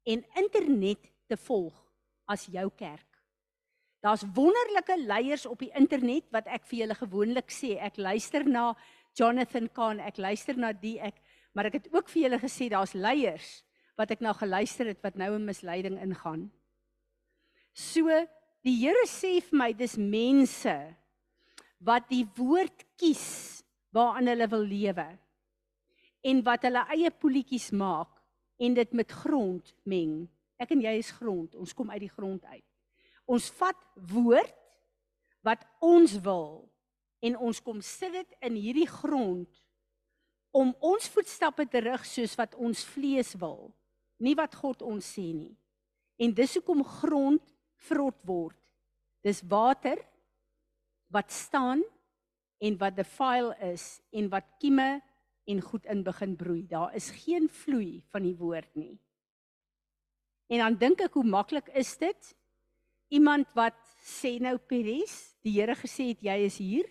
en internet te volg as jou kerk. Daar's wonderlike leiers op die internet wat ek vir julle gewoonlik sê. Ek luister na Jonathan Kahn, ek luister na die ek, maar ek het ook vir julle gesê daar's leiers wat ek nou geluister het wat nou in misleiding ingaan. So die Here sê vir my dis mense wat die woord kies waaraan hulle wil lewe en wat hulle eie poeltjies maak en dit met grond meng. Ek en jy is grond, ons kom uit die grond uit. Ons vat woord wat ons wil en ons kom sit dit in hierdie grond om ons voetstappe te rig soos wat ons vlees wil, nie wat God ons sê nie. En dis hoekom grond vrot word. Dis water wat staan en wat defile is en wat kieme en goed in begin broei. Daar is geen vloei van die woord nie. En dan dink ek hoe maklik is dit? Iemand wat sê nou Peres, die Here gesê het jy is hier.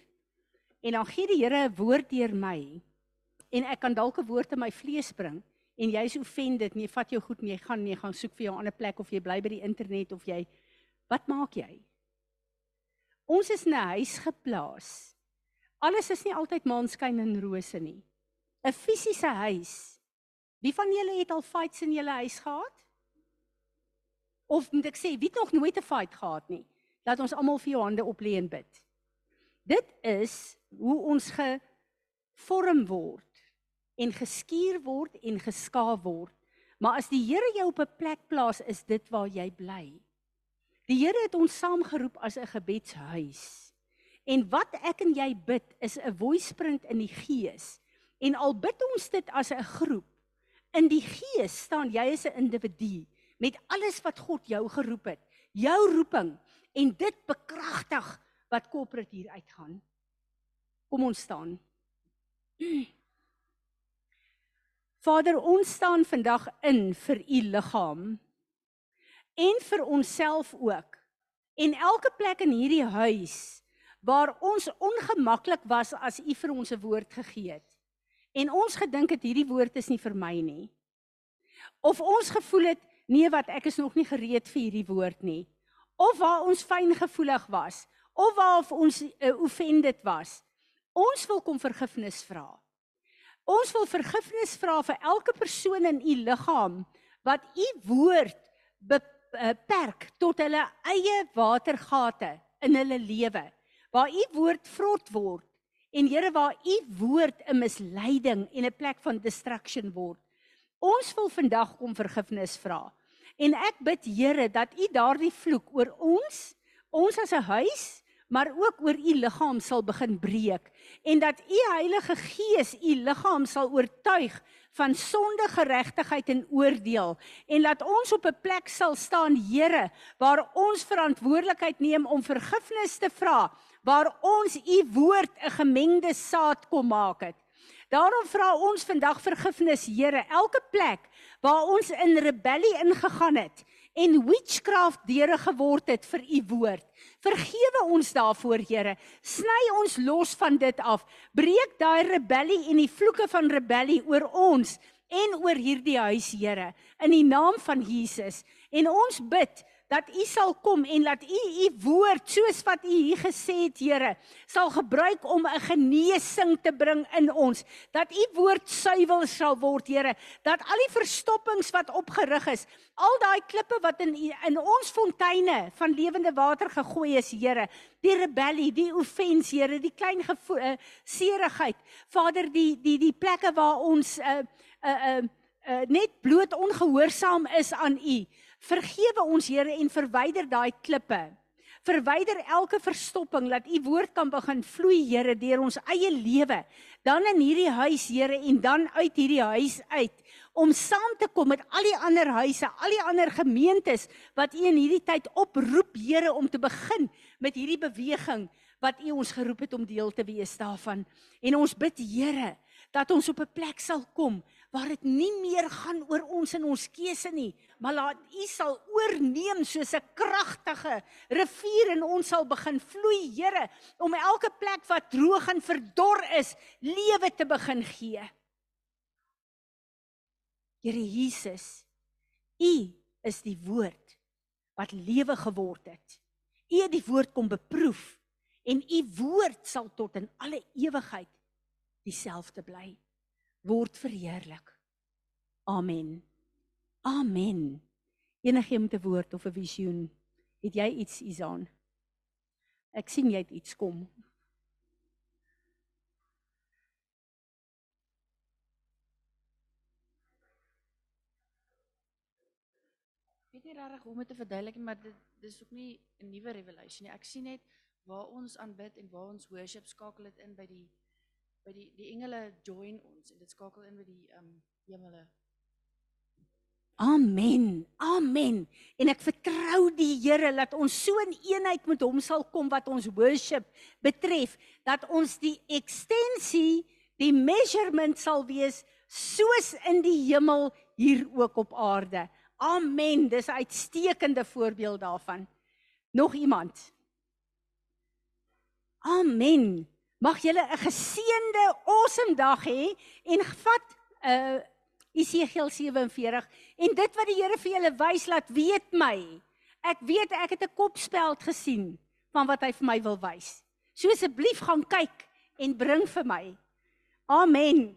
En dan gee die Here 'n woord deur my. En ek kan dalk 'n woord in my vlees bring en jy's offended, nee, vat jou goed en jy gaan nee, gaan soek vir jou 'n ander plek of jy bly by die internet of jy wat maak jy? Ons is in 'n huis geplaas. Alles is nie altyd maanskyn en rose nie. 'n fisiese huis. Wie van julle het al fights in julle huis gehad? Of moet ek sê, wie het nog nooit 'n fight gehad nie? Laat ons almal vir jou hande oplê en bid. Dit is hoe ons gevorm word en geskuur word en geskaaf word. Maar as die Here jou op 'n plek plaas, is dit waar jy bly. Die Here het ons saamgeroep as 'n gebedshuis. En wat ek en jy bid is 'n voice print in die gees En al bid ons dit as 'n groep, in die gees staan jy as 'n individu met alles wat God jou geroep het, jou roeping en dit bekragtig wat korporat hier uitgaan. Kom ons staan. Vader, ons staan vandag in vir u liggaam en vir onsself ook. En elke plek in hierdie huis waar ons ongemaklik was as u vir ons 'n woord gegee het en ons gedink het hierdie woord is nie vir my nie. Of ons gevoel het nee wat ek is nog nie gereed vir hierdie woord nie. Of waar ons fyn gevoelig was, of waar ons uh, offended was. Ons wil kom vergifnis vra. Ons wil vergifnis vra vir elke persoon in u liggaam wat u woord tot hulle eie watergate in hulle lewe. Waar u woord vrot word En Here waar u woord 'n misleiding en 'n plek van distraction word. Ons wil vandag kom vergifnis vra. En ek bid Here dat u daardie vloek oor ons, ons as 'n huis, maar ook oor u liggaam sal begin breek en dat u Heilige Gees u liggaam sal oortuig van sonde, geregtigheid en oordeel en laat ons op 'n plek sal staan, Here, waar ons verantwoordelikheid neem om vergifnis te vra waar ons u woord 'n gemengde saad kom maak het. Daarom vra ons vandag vergifnis, Here, elke plek waar ons in rebellie ingegaan het en witchcraft deure geword het vir u woord. Vergewe ons daarvoor, Here. Sny ons los van dit af. Breek daai rebellie en die vloeke van rebellie oor ons en oor hierdie huis, Here, in die naam van Jesus. En ons bid dat u sal kom en laat u u woord soos wat u hier gesê het Here sal gebruik om 'n genesing te bring in ons. Dat u woord suiwel sal word Here. Dat al die verstoppings wat opgerig is al daai klippe wat in in ons fonteine van lewende water gegooi is Here. Die rebellie die offense Here. Die klein uh, seerigheid Vader die die die plekke waar ons uh uh uh, uh net bloot ongehoorsaam is aan u Vergewe ons Here en verwyder daai klippe. Verwyder elke verstopping dat u woord kan begin vloei Here deur ons eie lewe. Dan in hierdie huis Here en dan uit hierdie huis uit om saam te kom met al die ander huise, al die ander gemeentes wat u in hierdie tyd oproep Here om te begin met hierdie beweging wat U ons geroep het om deel te wees daarvan. En ons bid Here dat ons op 'n plek sal kom waar dit nie meer gaan oor ons en ons keuse nie, maar laat U sal oorneem soos 'n kragtige rivier en ons sal begin vloei, Here, om elke plek wat droog en verdor is, lewe te begin gee. Here Jesus, U is die woord wat lewe geword het. U het die woord kom beproef en u woord sal tot in alle ewigheid dieselfde bly. Word verheerlik. Amen. Amen. Enigiemand met 'n woord of 'n visioen, het jy iets Isaan? Ek sien jy het iets kom. Weet nie regtig hoe om dit te verduidelik maar dit dis ook nie 'n nuwe revelation nie. Ek sien net waar ons aanbid en waar ons worship skakel dit in by die by die die engele join ons en dit skakel in by die ehm um, hemele. Amen. Amen. En ek vertrou die Here dat ons so in eenheid met hom sal kom wat ons worship betref, dat ons die ekstensie, die measurement sal wees soos in die hemel hier ook op aarde. Amen. Dis 'n uitstekende voorbeeld daarvan. Nog iemand? Amen. Mag julle 'n geseënde, awesome dag hê en vat 'n uh, Esegiel 47 en dit wat die Here vir julle wys laat weet my. Ek weet ek het 'n kopspeld gesien van wat hy vir my wil wys. So asseblief gaan kyk en bring vir my. Amen.